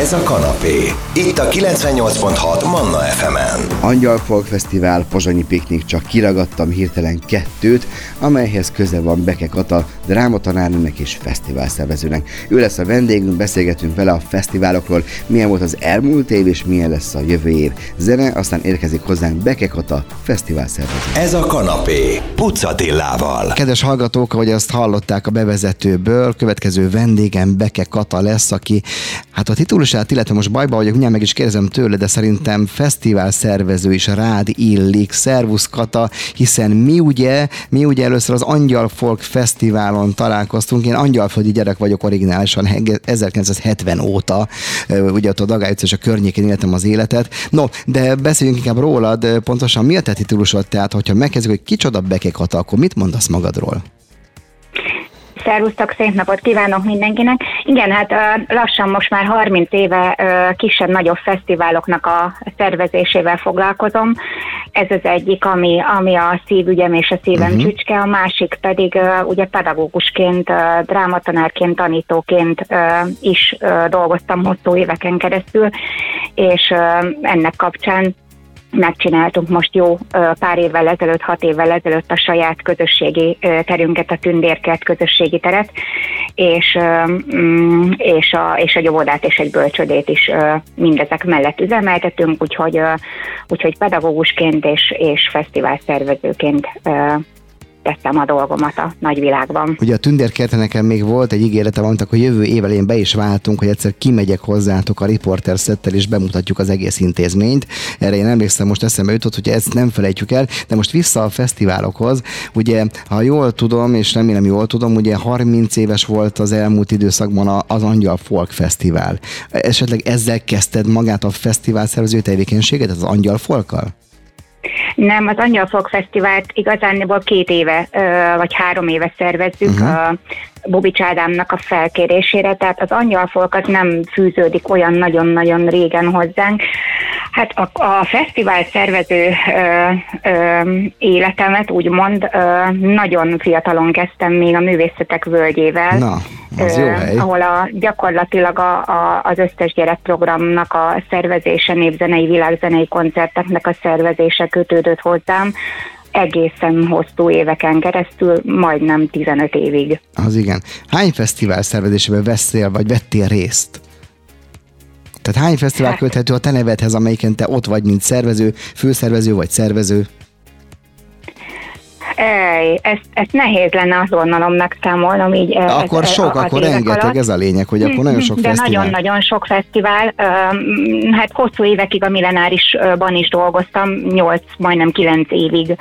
Ez a kanapé. Itt a 98.6 Manna FM-en. Angyal Folk Fesztivál, Pozsonyi Piknik, csak kiragadtam hirtelen kettőt, amelyhez köze van Beke Kata, drámatanárnőnek és fesztiválszervezőnek. Ő lesz a vendégünk, beszélgetünk vele a fesztiválokról, milyen volt az elmúlt év és milyen lesz a jövő év. Zene, aztán érkezik hozzánk Beke Kata, fesztiválszervező. Ez a kanapé. Pucatillával. Kedves hallgatók, ahogy azt hallották a bevezetőből, következő vendégem Beke Kata lesz, aki hát a titulusát, illetve most bajba vagyok, mindjárt meg is kérdezem tőle, de szerintem fesztivál szervező is rád illik. Szervusz Kata, hiszen mi ugye, mi ugye először az Angyal Folk Fesztiválon találkoztunk. Én angyalföldi gyerek vagyok originálisan 1970 óta, ugye ott a Dagály és a környékén éltem az életet. No, de beszéljünk inkább rólad, pontosan mi a te titulusod? Tehát, hogyha megkezdjük, hogy kicsoda Beke Kata, akkor mit mondasz magadról? Szervusztok, szép napot kívánok mindenkinek. Igen, hát lassan most már 30 éve kisebb-nagyobb fesztiváloknak a szervezésével foglalkozom. Ez az egyik, ami, ami a szívügyem és a szívem uh-huh. csücske, a másik pedig ugye pedagógusként, drámatanárként, tanítóként is dolgoztam hosszú éveken keresztül, és ennek kapcsán megcsináltunk most jó pár évvel ezelőtt, hat évvel ezelőtt a saját közösségi terünket, a Tündérkert közösségi teret, és, mm, és, a, és egy óvodát és egy bölcsödét is mindezek mellett üzemeltetünk, úgyhogy, úgyhogy pedagógusként és, és fesztivál szervezőként tettem a dolgomat a nagyvilágban. Ugye a Tündérkerte nekem még volt egy ígérete, mondtak, hogy jövő év elején be is váltunk, hogy egyszer kimegyek hozzátok a riporter szettel, és bemutatjuk az egész intézményt. Erre én emlékszem, most eszembe jutott, hogy ezt nem felejtjük el, de most vissza a fesztiválokhoz. Ugye, ha jól tudom, és remélem jól tudom, ugye 30 éves volt az elmúlt időszakban az Angyal Folk Fesztivál. Esetleg ezzel kezdted magát a fesztivál szervező tevékenységet, az Angyal Folkkal? Nem, az Angyalfog Fesztivált igazániból két éve, vagy három éve szervezzük. Uh-huh. Bobics Ádámnak a felkérésére, tehát az angyalfolk az nem fűződik olyan nagyon-nagyon régen hozzánk. Hát a, a fesztivál szervező ö, ö, életemet úgymond ö, nagyon fiatalon kezdtem még a művészetek völgyével. Na, az jó hely. ahol a, gyakorlatilag a, a, az összes gyerekprogramnak a szervezése, népzenei, világzenei koncerteknek a szervezése kötődött hozzám egészen hosszú éveken keresztül, majdnem 15 évig. Az igen. Hány fesztivál szervezésében veszél, vagy vettél részt? Tehát hány fesztivál hát, köthető a te nevedhez, amelyiken te ott vagy, mint szervező, főszervező vagy szervező? Ej, ezt, ezt nehéz lenne azonnalom megszámolnom így. Akkor ez, sok, akkor rengeteg, alatt. ez a lényeg, hogy akkor nagyon sok De fesztivál. nagyon-nagyon sok fesztivál. Hát hosszú évekig a millenárisban is dolgoztam, 8, majdnem 9 évig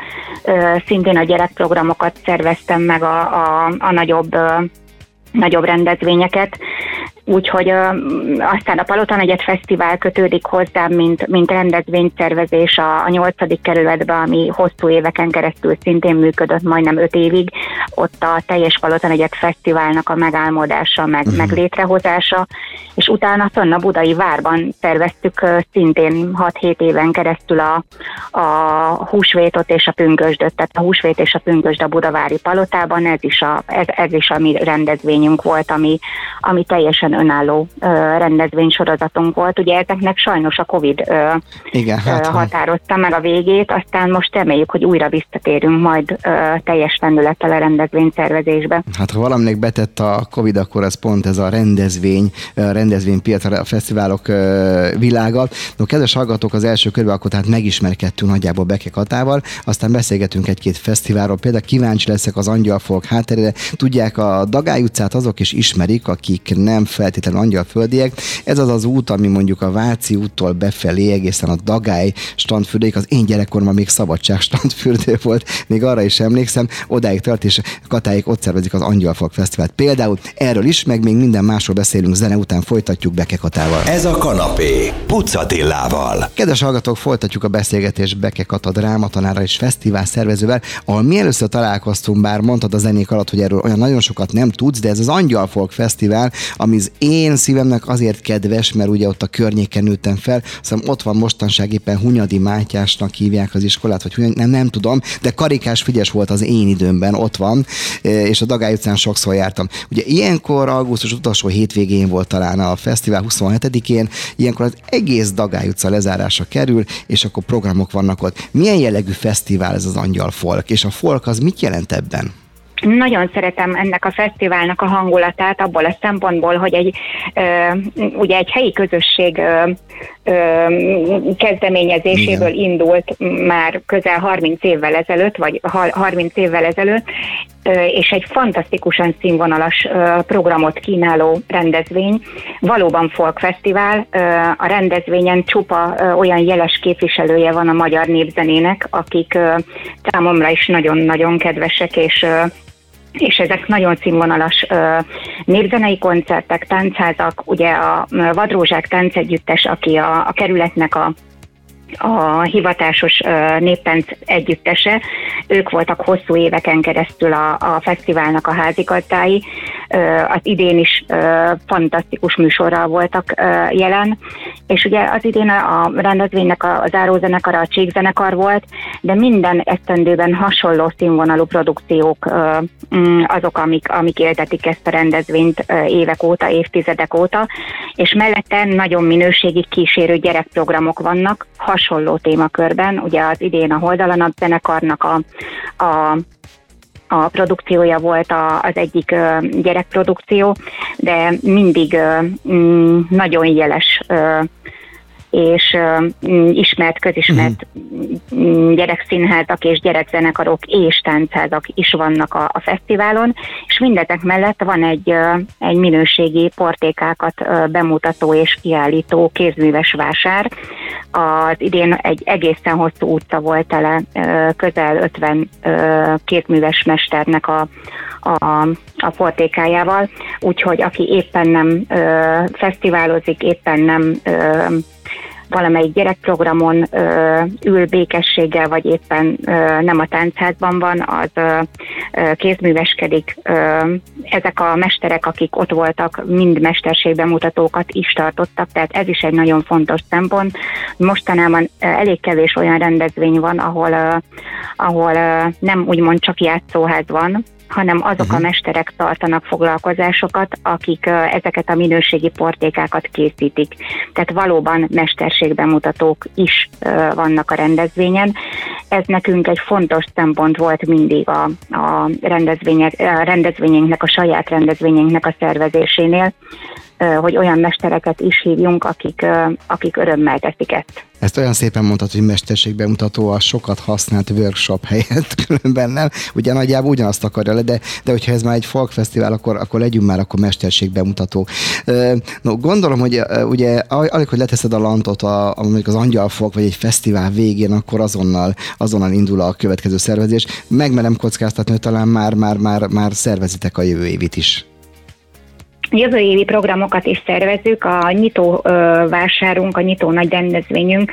szintén a gyerekprogramokat szerveztem meg a, a, a nagyobb nagyobb rendezvényeket, úgyhogy ö, aztán a Palota Negyed Fesztivál kötődik hozzám, mint, mint rendezvényszervezés a, a 8. kerületben, ami hosszú éveken keresztül szintén működött, majdnem 5 évig. Ott a teljes Palota Negyed Fesztiválnak a megálmodása, meg, uh-huh. meg létrehozása, és utána fönn a Budai Várban szerveztük ö, szintén 6-7 éven keresztül a, a húsvétot és a pünkösdöt, tehát a húsvét és a pünkösd a Budavári Palotában, ez is a, ez, ez is a mi rendezvényünk volt, ami, ami teljesen önálló rendezvénysorozatunk volt. Ugye ezeknek sajnos a Covid Igen, hát, határozta meg a végét, aztán most reméljük, hogy újra visszatérünk majd teljes lendülettel a rendezvényszervezésbe. Hát ha valaminek betett a Covid, akkor ez pont ez a rendezvény, rendezvénypiac, a fesztiválok világa. No, kedves hallgatók, az első körben akkor tehát megismerkedtünk nagyjából Beke Katával, aztán beszélgetünk egy-két fesztiválról, például kíváncsi leszek az Angyalfolk hátterére. Tudják, a Dagály utcát azok is ismerik, akik nem feltétlenül angyalföldiek. Ez az az út, ami mondjuk a Váci úttól befelé egészen a Dagály strandfürdőig, az én gyerekkoromban még Szabadság strandfürdő volt, még arra is emlékszem, odáig tart, és Katáig ott szervezik az Angyalfog Fesztivált. Például erről is, meg még minden másról beszélünk zene után, folytatjuk Beke Katával. Ez a kanapé, Pucatillával. Kedves hallgatók, folytatjuk a beszélgetést Beke Kata drámatanára és fesztivál szervezővel, ahol mi először találkoztunk, bár mondtad a zenék alatt, hogy erről olyan nagyon sokat nem tudsz, de ez az Angyalfolk Fesztivál, ami én szívemnek azért kedves, mert ugye ott a környéken nőttem fel, aztán ott van mostanság éppen Hunyadi Mátyásnak hívják az iskolát, vagy Hunyadi, nem, nem tudom, de Karikás Figyes volt az én időmben, ott van, és a Dagály utcán sokszor jártam. Ugye ilyenkor augusztus utolsó hétvégén volt talán a fesztivál 27-én, ilyenkor az egész Dagály utca lezárása kerül, és akkor programok vannak ott. Milyen jellegű fesztivál ez az Angyal Folk, és a folk az mit jelent ebben? Nagyon szeretem ennek a fesztiválnak a hangulatát abból a szempontból, hogy egy, ö, ugye egy helyi közösség ö, ö, kezdeményezéséből Igen. indult már közel 30 évvel ezelőtt, vagy 30 évvel ezelőtt, és egy fantasztikusan színvonalas programot kínáló rendezvény, valóban folk fesztivál. A rendezvényen csupa olyan jeles képviselője van a magyar népzenének, akik számomra is nagyon-nagyon kedvesek, és és ezek nagyon színvonalas népzenei koncertek, táncházak, ugye a Vadrózsák táncegyüttes, aki a, a kerületnek a a hivatásos néppánc együttese. Ők voltak hosszú éveken keresztül a, a fesztiválnak a házigazdái. Az idén is fantasztikus műsorral voltak jelen, és ugye az idén a rendezvénynek a zárózenekar a Csíkzenekar volt, de minden esztendőben hasonló színvonalú produkciók mm, azok, amik, amik éltetik ezt a rendezvényt évek óta, évtizedek óta, és mellette nagyon minőségi kísérő gyerekprogramok vannak, hasonló témakörben. Ugye az idén a Holdalanap zenekarnak a, a a produkciója volt a, az egyik gyerekprodukció, de mindig mm, nagyon jeles és ismert, közismert uh-huh. gyerekszínházak és gyerekzenekarok és táncházak is vannak a, a fesztiválon, és mindezek mellett van egy, egy minőségi portékákat bemutató és kiállító kézműves vásár. Az idén egy egészen hosszú utca volt tele, közel 50 uh, kézműves mesternek a, a, a portékájával, úgyhogy aki éppen nem ö, fesztiválozik, éppen nem ö, valamelyik gyerekprogramon ö, ül békességgel, vagy éppen ö, nem a táncházban van, az ö, kézműveskedik. Ö, ezek a mesterek, akik ott voltak, mind mesterségbemutatókat is tartottak, tehát ez is egy nagyon fontos szempont. Mostanában elég kevés olyan rendezvény van, ahol, ö, ahol ö, nem úgymond csak játszóház van, hanem azok uh-huh. a mesterek tartanak foglalkozásokat, akik ezeket a minőségi portékákat készítik. Tehát valóban mesterségbemutatók is vannak a rendezvényen. Ez nekünk egy fontos szempont volt mindig a, a, rendezvények, a saját rendezvényünknek a szervezésénél, hogy olyan mestereket is hívjunk, akik, akik örömmel teszik ezt. Ezt olyan szépen mondtad, hogy mesterségbemutató a sokat használt workshop helyett különben nem. Ugye nagyjából ugyanazt akarja le, de, de hogyha ez már egy folk fesztivál, akkor, akkor legyünk már akkor mesterségbemutató. No, gondolom, hogy ugye alig, hogy leteszed a lantot a, a, az angyalfok, vagy egy fesztivál végén, akkor azonnal, azonnal indul a következő szervezés. Megmerem kockáztatni, hogy talán már, már, már, már szervezitek a jövő évit is. Jövő évi programokat is szervezünk, a nyitó vásárunk, a nyitó nagy rendezvényünk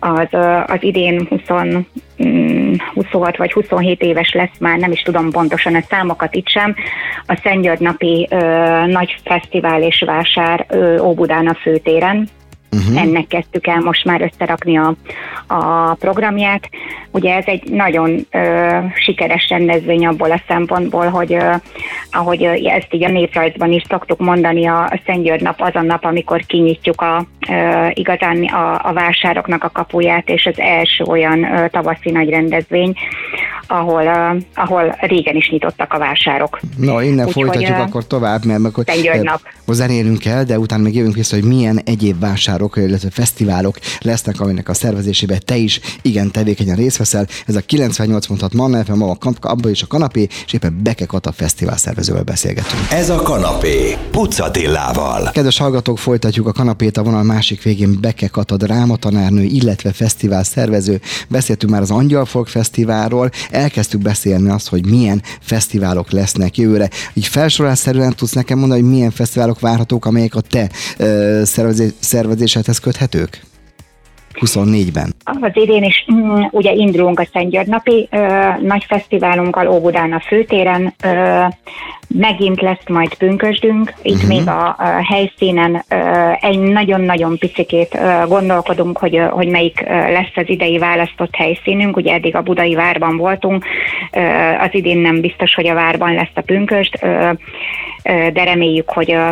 az, az idén 20, 26 mm, vagy 27 éves lesz már, nem is tudom pontosan a számokat itt sem, a Szentgyörgy napi ö, nagy fesztivál és vásár ö, Óbudán a főtéren, Uh-huh. Ennek kezdtük el most már összerakni a, a programját. Ugye ez egy nagyon ö, sikeres rendezvény abból a szempontból, hogy ö, ahogy ö, ezt így a néprajzban is szoktuk mondani, a, a Szentgyörgy nap az a nap, amikor kinyitjuk a, ö, igazán a, a vásároknak a kapuját, és az első olyan ö, tavaszi nagy rendezvény, ahol, uh, ahol régen is nyitottak a vásárok. Na, innen Úgy, folytatjuk hogy, akkor tovább, mert akkor nap. Zenélünk el, de utána még jövünk vissza, hogy milyen egyéb vásárok, illetve fesztiválok lesznek, aminek a szervezésében te is igen tevékenyen részt veszel. Ez a 98 mondhat Manna FM, a abban is a kanapé, és éppen Beke Kata fesztivál szervezővel beszélgetünk. Ez a kanapé, Pucatillával. Kedves hallgatók, folytatjuk a kanapét a vonal másik végén Beke Kata drámatanárnő, illetve fesztivál szervező. Beszéltünk már az Angyalfolk Fesztiválról, elkezdtük beszélni azt, hogy milyen fesztiválok lesznek jövőre. Így felsorolásszerűen tudsz nekem mondani, hogy milyen fesztiválok várhatók, amelyek a te szervezésedhez köthetők? 24-ben? Az idén is mm, ugye indulunk a Szent György napi ö, nagy fesztiválunkkal Óbudán a főtéren, ö, megint lesz majd pünkösdünk, itt uh-huh. még a, a helyszínen ö, egy nagyon-nagyon picikét ö, gondolkodunk, hogy, ö, hogy melyik ö, lesz az idei választott helyszínünk, ugye eddig a Budai várban voltunk, ö, az idén nem biztos, hogy a várban lesz a pünköst, ö, ö, de reméljük, hogy ö,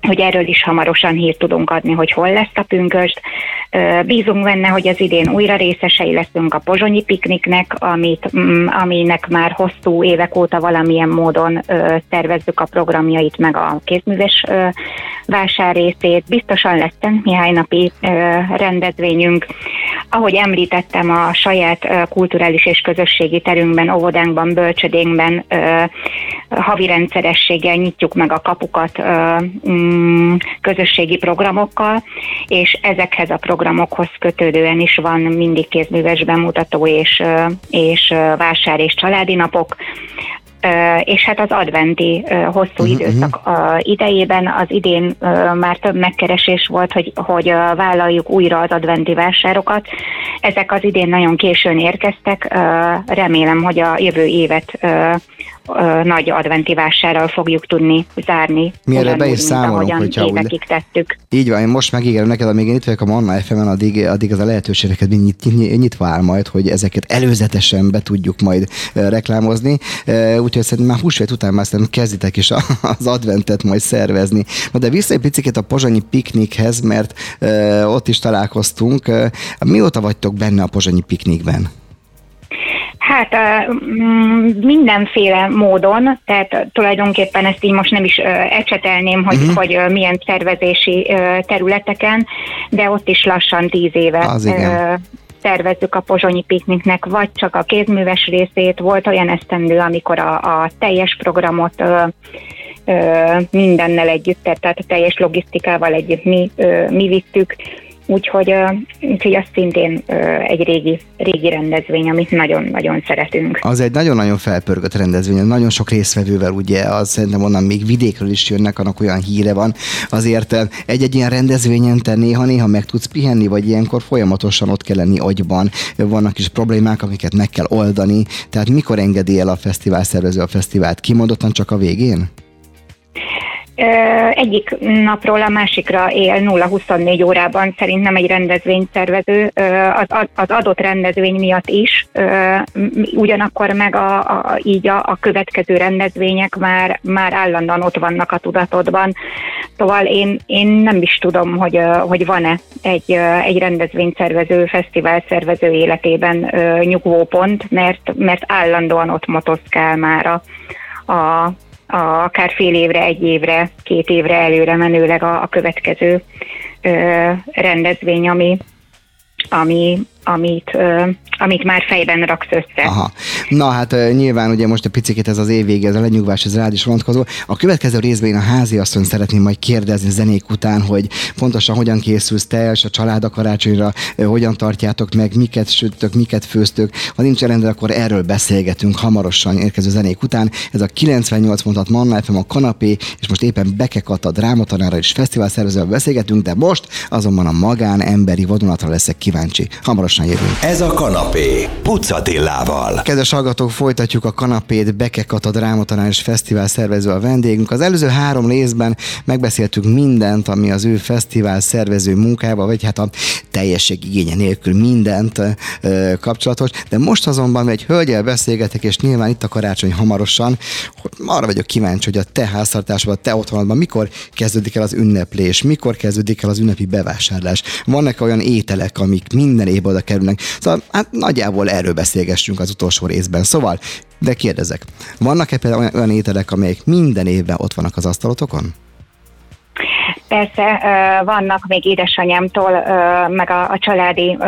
hogy erről is hamarosan hírt tudunk adni, hogy hol lesz a pünköst. Bízunk benne, hogy az idén újra részesei leszünk a pozsonyi pikniknek, amit, mm, aminek már hosszú évek óta valamilyen módon tervezzük a programjait, meg a kézműves vásár részét. Biztosan lesz Szent Mihály napi rendezvényünk. Ahogy említettem, a saját kulturális és közösségi terünkben, óvodánkban, bölcsödénkben havi rendszerességgel nyitjuk meg a kapukat mm, közösségi programokkal, és ezekhez a programokhoz kötődően is van mindig kézműves bemutató és, és vásár és családi napok, és hát az adventi hosszú uh-huh. időszak idejében az idén már több megkeresés volt, hogy, hogy vállaljuk újra az adventi vásárokat. Ezek az idén nagyon későn érkeztek, remélem, hogy a jövő évet nagy adventi vásárral fogjuk tudni zárni. Mi erre be is számolunk, hogyha úgy... tettük. Így van, én most megígérem neked, amíg én itt vagyok a Manna fm addig, addig az a lehetőségeket nyit, nyit, nyitva áll majd, hogy ezeket előzetesen be tudjuk majd reklámozni. Úgyhogy szerintem már húsvét után már szerintem kezditek is az adventet majd szervezni. De vissza egy picit a pozsonyi piknikhez, mert ott is találkoztunk. Mióta vagytok benne a pozsonyi piknikben? Hát mm, mindenféle módon, tehát tulajdonképpen ezt így most nem is ecsetelném, hogy, uh-huh. hogy milyen szervezési területeken, de ott is lassan tíz éve Az szervezzük a pozsonyi pikniknek, vagy csak a kézműves részét. Volt olyan esztendő, amikor a, a teljes programot ö, ö, mindennel együtt, tehát a teljes logisztikával együtt mi, ö, mi vittük, Úgyhogy, úgyhogy az szintén egy régi, régi rendezvény, amit nagyon-nagyon szeretünk. Az egy nagyon-nagyon felpörgött rendezvény, nagyon sok részvevővel, ugye, az szerintem onnan még vidékről is jönnek, annak olyan híre van. Azért egy-egy ilyen rendezvényen te néha-néha meg tudsz pihenni, vagy ilyenkor folyamatosan ott kell lenni agyban. Vannak is problémák, amiket meg kell oldani. Tehát mikor engedi el a fesztivál szervező a fesztivált? Kimondottan csak a végén? Egyik napról a másikra él 0-24 órában szerintem egy rendezvényszervező, az, adott rendezvény miatt is, ugyanakkor meg a, a, így a, a következő rendezvények már, már állandóan ott vannak a tudatodban. Szóval én, én nem is tudom, hogy, hogy van-e egy, egy rendezvényszervező, fesztiválszervező életében nyugvópont, mert, mert állandóan ott motoszkál már a, a a, akár fél évre, egy évre, két évre előre menőleg a, a következő ö, rendezvény, ami, ami, amit, amit már fejben raksz össze. Aha. Na hát nyilván ugye most a picit ez az év vége, ez a lenyugvás, ez rád is vonatkozó. A következő részben én a házi asszony szeretném majd kérdezni zenék után, hogy pontosan hogyan készülsz te és a család a karácsonyra, hogyan tartjátok meg, miket sütök, miket főztök. Ha nincs rendben, akkor erről beszélgetünk hamarosan érkező zenék után. Ez a 98 mondat Manna FM a kanapé, és most éppen Beke Kata drámatanára és fesztivál szervezővel beszélgetünk, de most azonban a magán emberi vadonatra leszek kíváncsi. Hamarosan hamarosan jövünk. Ez a kanapé, Pucatillával. Kedves hallgatók, folytatjuk a kanapét, Beke Kata Drámatanár és Fesztivál szervező a vendégünk. Az előző három részben megbeszéltük mindent, ami az ő fesztivál szervező munkába, vagy hát a teljesség igénye nélkül mindent ö, kapcsolatos, de most azonban egy hölgyel beszélgetek, és nyilván itt a karácsony hamarosan, arra vagyok kíváncsi, hogy a te háztartásban, a te otthonodban mikor kezdődik el az ünneplés, mikor kezdődik el az ünnepi bevásárlás. Vannak olyan ételek, amik minden évben oda kerülnek. Szóval hát nagyjából erről beszélgessünk az utolsó részben. Szóval, de kérdezek, vannak-e például olyan, ételek, amelyek minden évben ott vannak az asztalotokon? Persze, vannak még édesanyámtól, meg a, a családi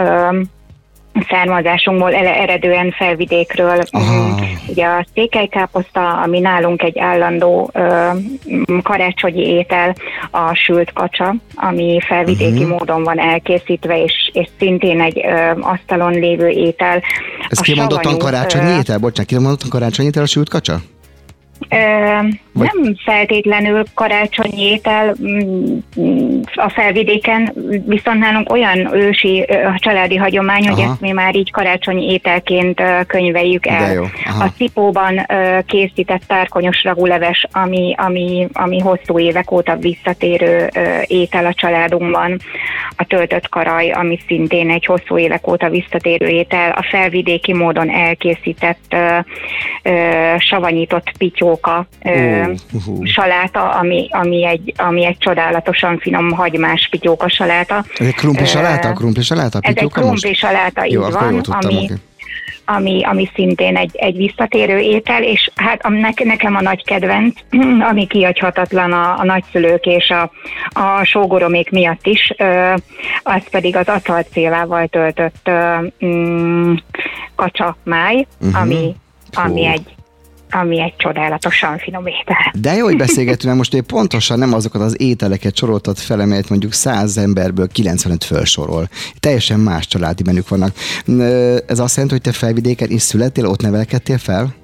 származásunkból eredően felvidékről. Aha. Ugye a székelykáposzta, ami nálunk egy állandó ö, karácsonyi étel, a sült kacsa, ami felvidéki uh-huh. módon van elkészítve, és, és szintén egy ö, asztalon lévő étel. Ez kimondottan karácsonyi étel? Bocsánat, kimondottan karácsonyi étel a sült kacsa? Vagy... Nem feltétlenül karácsonyi étel mm, a felvidéken, viszont nálunk olyan ősi családi hagyomány, Aha. hogy ezt mi már így karácsonyi ételként könyveljük el. A cipóban készített tárkonyos raguleves, ami, ami, ami hosszú évek óta visszatérő étel a családunkban. A töltött karaj, ami szintén egy hosszú évek óta visszatérő étel. A felvidéki módon elkészített savanyított pityóka, uh-huh. saláta, ami, ami, egy, ami egy csodálatosan finom hagymás pityóka saláta. Ez egy krumpli saláta? Krumpli saláta? Ez egy krumpli saláta, így van, ami, okay ami, ami szintén egy, egy visszatérő étel, és hát nekem a nagy kedvenc, ami kiadhatatlan a, a nagyszülők és a, a sógoromék miatt is, az pedig az aszalcélával töltött mm, kacsa máj, uh-huh. ami, ami egy ami egy csodálatosan finom étel. De jó, hogy beszélgetünk, most én pontosan nem azokat az ételeket soroltad fel, amelyet mondjuk 100 emberből 95 felsorol. Teljesen más családi menük vannak. Ez azt jelenti, hogy te felvidéken is születtél, ott nevelkedtél fel?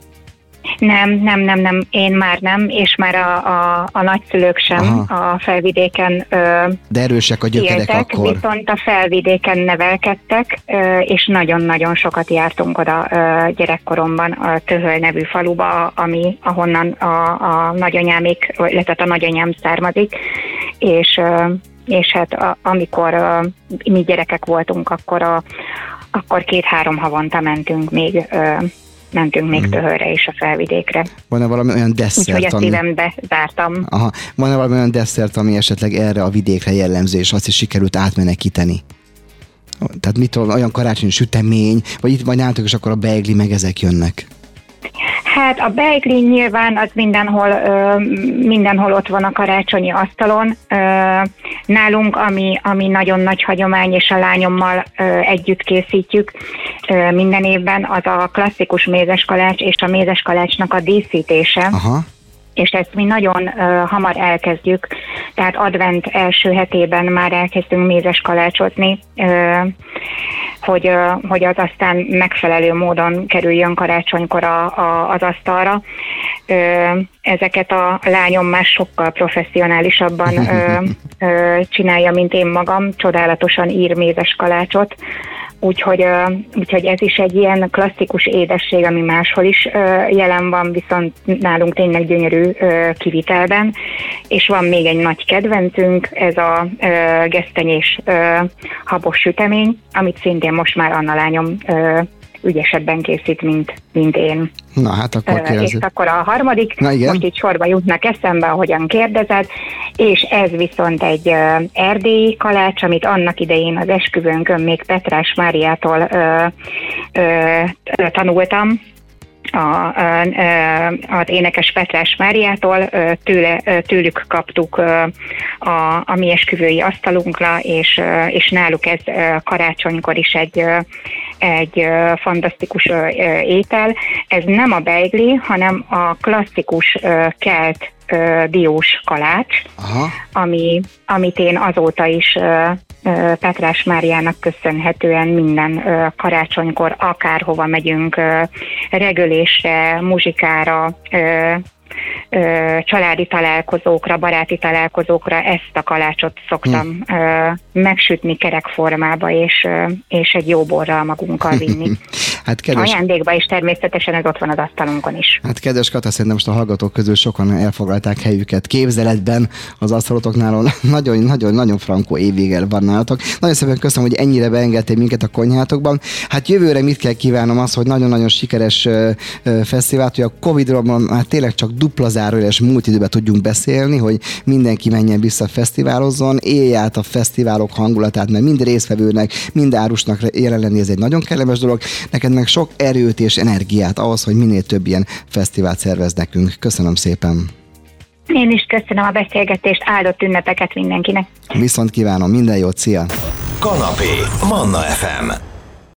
Nem, nem, nem, nem, én már nem, és már a, a, a nagyszülők sem Aha. a felvidéken ö, De erősek a gyökerek éltek, akkor. Viszont a felvidéken nevelkedtek, ö, és nagyon-nagyon sokat jártunk oda ö, gyerekkoromban a Töhöl nevű faluba, ami, ahonnan a, a nagyanyámék, illetve a nagyanyám származik, és ö, és hát a, amikor uh, mi gyerekek voltunk, akkor a, akkor két-három havonta mentünk még uh, mentünk még mm. Töhörre és a felvidékre. Van-e valami olyan desszert, Úgyhogy a szívembe zártam. Aha. Van-e valami olyan desszert, ami esetleg erre a vidékre jellemző, és azt is sikerült átmenekíteni? Tehát mit olyan karácsonyi sütemény, vagy itt majd nálatok, és akkor a beigli, meg ezek jönnek? Hát a beigli nyilván az mindenhol, ö, mindenhol ott van a karácsonyi asztalon. Ö, nálunk, ami, ami nagyon nagy hagyomány, és a lányommal ö, együtt készítjük ö, minden évben, az a klasszikus mézeskalács és a mézeskalácsnak a díszítése. Aha és ezt mi nagyon uh, hamar elkezdjük, tehát advent első hetében már elkezdünk mézes kalácsotni, uh, hogy, hogy az aztán megfelelő módon kerüljön karácsonykor a, a, az asztalra. Ezeket a lányom már sokkal professzionálisabban csinálja, mint én magam, csodálatosan ír mézes kalácsot, Úgyhogy, úgyhogy ez is egy ilyen klasszikus édesség, ami máshol is jelen van, viszont nálunk tényleg gyönyörű kivitelben. És van még egy nagy kedvencünk, ez a gesztenyés habos sütemény, amit szintén most már Anna lányom ügyesebben készít, mint, mint én. Na hát akkor kérdezzük. És akkor a harmadik, Na, igen. most itt sorba jutnak eszembe, ahogyan kérdezed, és ez viszont egy erdélyi kalács, amit annak idején az esküvőnkön még Petrás Máriától uh, uh, tanultam, a, a, az énekes Petrás Máriától, tőle, tőlük kaptuk a, a mi esküvői asztalunkra, és, és náluk ez karácsonykor is egy, egy fantasztikus étel. Ez nem a beigli, hanem a klasszikus kelt diós kalács, Aha. Ami, amit én azóta is Petrás Máriának köszönhetően minden karácsonykor akárhova megyünk, regölésre, muzsikára, családi találkozókra, baráti találkozókra ezt a kalácsot szoktam hm. megsütni kerekformába, és, és egy jó borral magunkkal vinni. hát kedves... Ajándékba is természetesen ez ott van az asztalunkon is. Hát kedves Kata, szerintem most a hallgatók közül sokan elfoglalták helyüket képzeletben az asztalotoknál. Nagyon-nagyon-nagyon frankó évvégel van nálatok. Nagyon szépen köszönöm, hogy ennyire beengedtél minket a konyhátokban. Hát jövőre mit kell kívánom az, hogy nagyon-nagyon sikeres fesztivált, hogy a Covid-ról már tényleg csak dupla zárójeles múlt időben tudjunk beszélni, hogy mindenki menjen vissza fesztiválozzon, élj át a fesztiválok hangulatát, mert mind részvevőnek, mind árusnak jelen lenni, ez egy nagyon kellemes dolog. Neked meg sok erőt és energiát ahhoz, hogy minél több ilyen fesztivált szervez nekünk. Köszönöm szépen! Én is köszönöm a beszélgetést, áldott ünnepeket mindenkinek. Viszont kívánom, minden jót, szia! Kanapé, Manna FM.